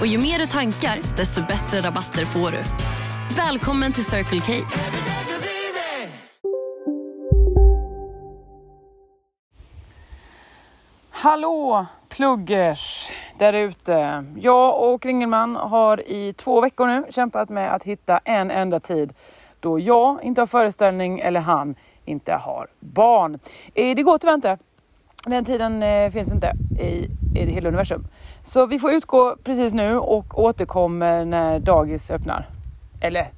Och ju mer du tankar, desto bättre rabatter får du. Välkommen till Circle K. Hallå pluggers där ute. Jag och Ringelman har i två veckor nu kämpat med att hitta en enda tid då jag inte har föreställning eller han inte har barn. Eh, det går tyvärr inte. Den tiden eh, finns inte i, i hela universum. Så vi får utgå precis nu och återkommer när dagis öppnar. Eller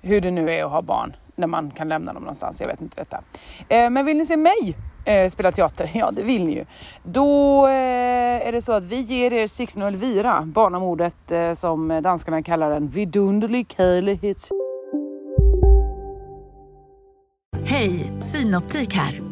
hur det nu är att ha barn när man kan lämna dem någonstans. Jag vet inte detta. Eh, men vill ni se mig eh, spela teater? Ja, det vill ni ju. Då eh, är det så att vi ger er Sixten och Elvira, barnamordet eh, som danskarna kallar en vidunderlig kärlighet. Hej, Synoptik här.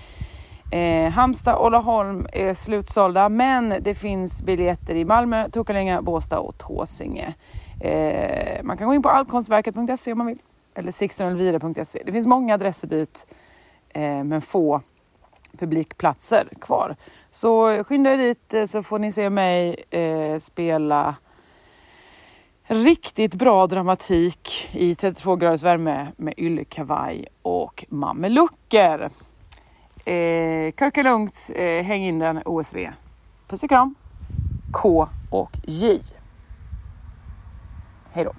Halmstad och Laholm är slutsålda men det finns biljetter i Malmö, Tokalänga, Båstad och Tåsinge. Eh, man kan gå in på allkonstverket.se om man vill. Eller sixtenelvira.se. Det finns många adresser dit eh, men få publikplatser kvar. Så skynda er dit eh, så får ni se mig eh, spela riktigt bra dramatik i 32 graders värme med yllekavaj och mamelucker. Eh, Körka lugnt, eh, häng in den OSV. Puss och kram. K och J. Hej då.